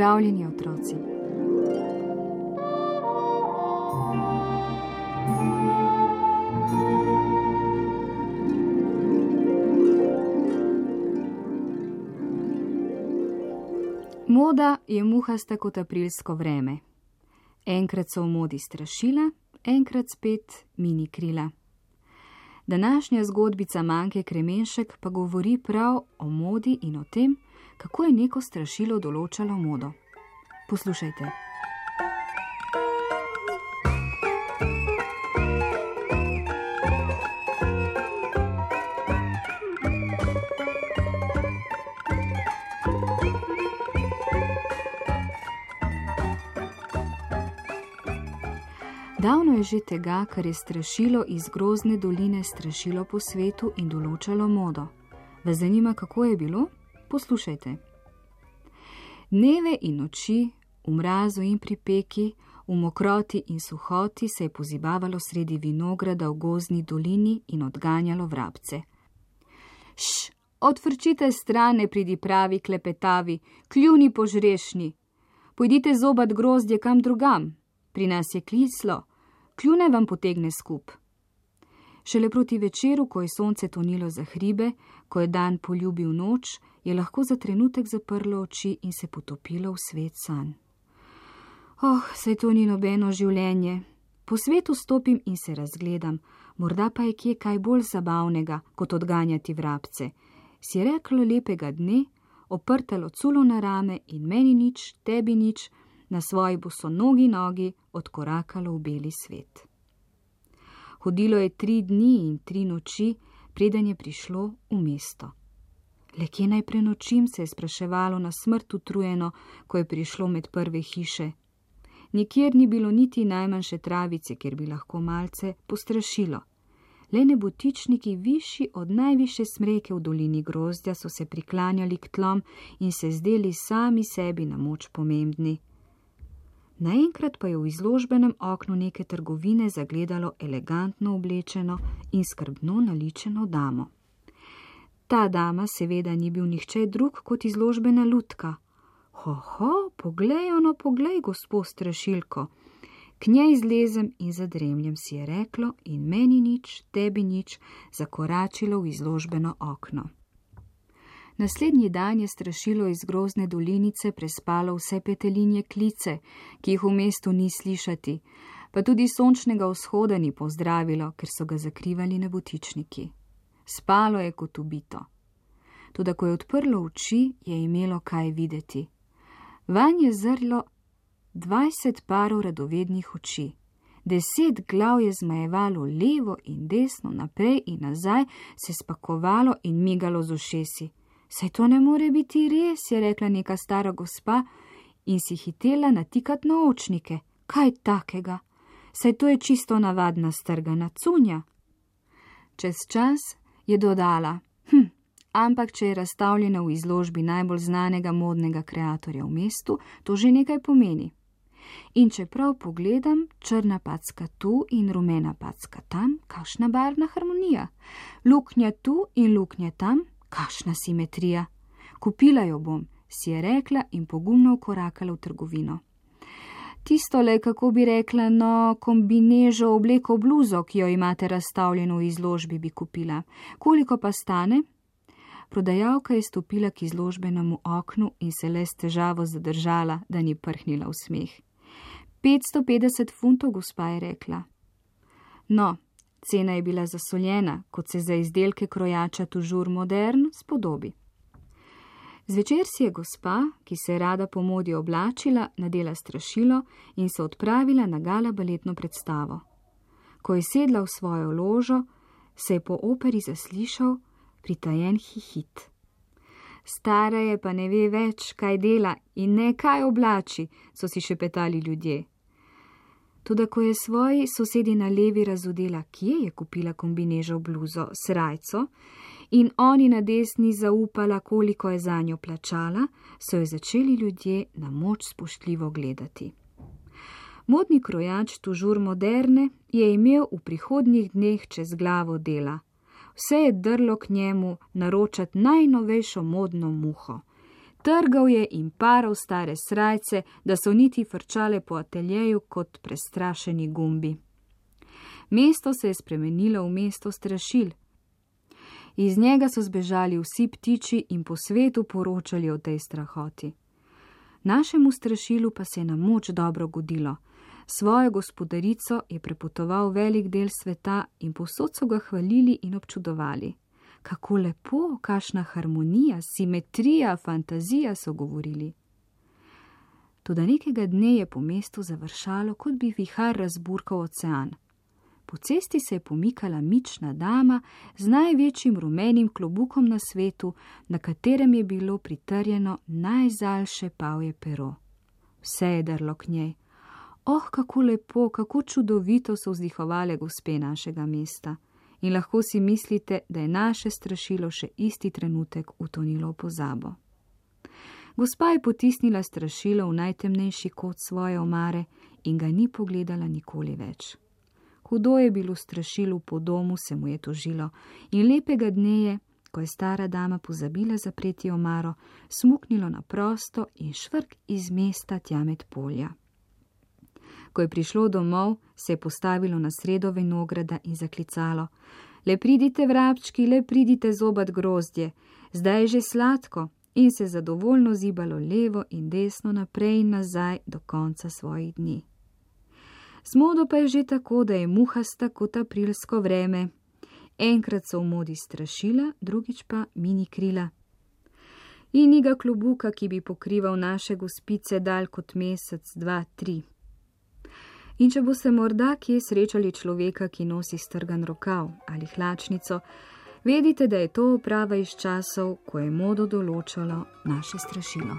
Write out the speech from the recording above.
Pozdravljeni, otroci. Moda je muhasta kot aprilsko vreme. Enkrat so v modi strašila, enkrat spet mini krila. Današnja zgodbica Manke Kremenšek pa govori prav o modi in o tem, kako je neko strašilo določalo modo. Poslušajte. Davno je že tega, kar je strašilo iz grozne doline strašilo po svetu in določalo modo. Vas zanima, kako je bilo? Poslušajte. Dneve in noči, v mrazu in pri peki, v mokroti in suhoti se je pozibavalo sredi vinograda v gozni dolini in odganjalo vrabce. Š, odvrčite strane, pridi pravi klepetavi, kljuni požrešni. Pojdite zobat grozdje kam drugam, pri nas je klislo, kljune vam potegne skup. Šele proti večeru, ko je sonce tonilo za hribe, ko je dan poljubil noč, je lahko za trenutek zaprlo oči in se potopilo v svet sanj. Oh, saj to ni nobeno življenje. Po svetu stopim in se razgledam, morda pa je kje kaj bolj zabavnega, kot odganjati vrabce. Si reklo lepega dne, oprtelo culo na rame in meni nič, tebi nič, na svoji bosonogi nogi odkorakalo v beli svet. Hodilo je tri dni in tri noči, preden je prišlo v mesto. Le kje naj prenočim, se je spraševalo na smrt utrujeno, ko je prišlo med prve hiše. Nikjer ni bilo niti najmanjše travice, kjer bi lahko malce postrašilo. Le nebotičniki višji od najviše smreke v dolini grozdja so se priklanjali k tlom in se zdeli sami sebi na moč pomembni. Naenkrat pa je v izložbenem oknu neke trgovine zagledalo elegantno oblečeno in skrbno naličeno damo. Ta dama seveda ni bil nihče drug kot izložbena lutka. Ho, ho, poglej, ono, poglej, gospod strašilko. K njej izlezem in zadremljem, si je reklo, in meni nič, tebi nič, zakoračilo v izložbeno okno. Naslednji dan je strašilo iz grozne dolinice prespalo vse petelinje klice, ki jih v mestu ni slišati, pa tudi sončnega vzhoda ni pozdravilo, ker so ga zakrivali nebotičniki spalo je kot ubito. Tudi ko je odprlo oči, je imelo kaj videti. Van je zrlo dvajset parov radovednih oči. Deset glav je zmajevalo levo in desno, naprej in nazaj, se spakovalo in migalo z ušesi. Saj to ne more biti res, je rekla neka stara gospa in si hitela natikati na očnike. Kaj takega? Saj to je čisto navadna strgana cunja. Čez čas je dodala: Hm, ampak če je razstavljena v izložbi najbolj znanega modnega kreatorja v mestu, to že nekaj pomeni. In če prav pogledam, črna packa tu in rumena packa tam, kakšna barvna harmonija, luknja tu in luknja tam, kakšna simetrija. Kupila jo bom, si je rekla in pogumno ukorakala v trgovino tisto le, kako bi rekla, no, kombinežo obleko bluzo, ki jo imate razstavljeno v izložbi, bi kupila. Koliko pa stane? Prodajalka je stopila k izložbenemu oknu in se le s težavo zadržala, da ni prhnila v smeh. 550 funtov, gospa je rekla. No, cena je bila zasoljena, kot se za izdelke krojača tužur modern spodobi. Zvečer si je gospa, ki se je rada po modi oblačila, nadela strašilo in se odpravila na gala baletno predstavo. Ko je sedla v svojo ložo, se je po operi zaslišal pritajen hihit. Stara je pa ne ve več, kaj dela in ne kaj oblači, so si še petali ljudje. Tudi ko je svoji sosedi na levi razudela, kje je kupila kombinežo bluzo, srajco, in oni na desni zaupala, koliko je za njo plačala, so jo začeli ljudje na moč spoštljivo gledati. Modni krojač tužur moderne je imel v prihodnjih dneh čez glavo dela. Vse je drlo k njemu naročati najnovejšo modno muho. Trgal je in paral stare srajce, da so niti frčale po ateljeju kot prestrašeni gumbi. Mesto se je spremenilo v mesto strašil. Iz njega so zbežali vsi ptiči in po svetu poročali o tej strahoti. Našemu strašilu pa se je na moč dobro godilo. Svojo gospodarico je prepotoval velik del sveta in posod so ga hvalili in občudovali. Kako lepo, kakšna harmonija, simetrija, fantazija so govorili. Toda nekega dne je po mestu završalo, kot bi vihar razburkal ocean. Po cesti se je pomikala mična dama z največjim rumenim klobukom na svetu, na katerem je bilo pritrjeno najzaljše pavje pero. Vse je drlo k njej. Oh, kako lepo, kako čudovito so vzdihovale gospe našega mesta. In lahko si mislite, da je naše strašilo še isti trenutek utonilo v pozabo. Gospa je potisnila strašilo v najtemnejši kot svoje omare in ga ni pogledala nikoli več. Hudo je bilo strašilo po domu, se mu je tožilo, in lepega dne je, ko je stara dama pozabila zapreti omaro, smuknilo na prosto in švrk iz mesta tja med polja. Ko je prišlo domov, se je postavilo na sredo vinograda in zaklicalo: Le pridite, vrabčki, le pridite zobat grozdje, zdaj je že sladko, in se zadovoljno zibalo levo in desno naprej in nazaj do konca svojih dni. Z modo pa je že tako, da je muhasta kot aprilsko vreme. Enkrat so v modi strašila, drugič pa mini krila. In njega klobuka, ki bi pokrival naše gospice dal kot mesec, dva, tri. In če boste morda kje srečali človeka, ki nosi strgan rokav ali hlačnico, vedite, da je to prava iz časov, ko je modo določalo naše strašilo.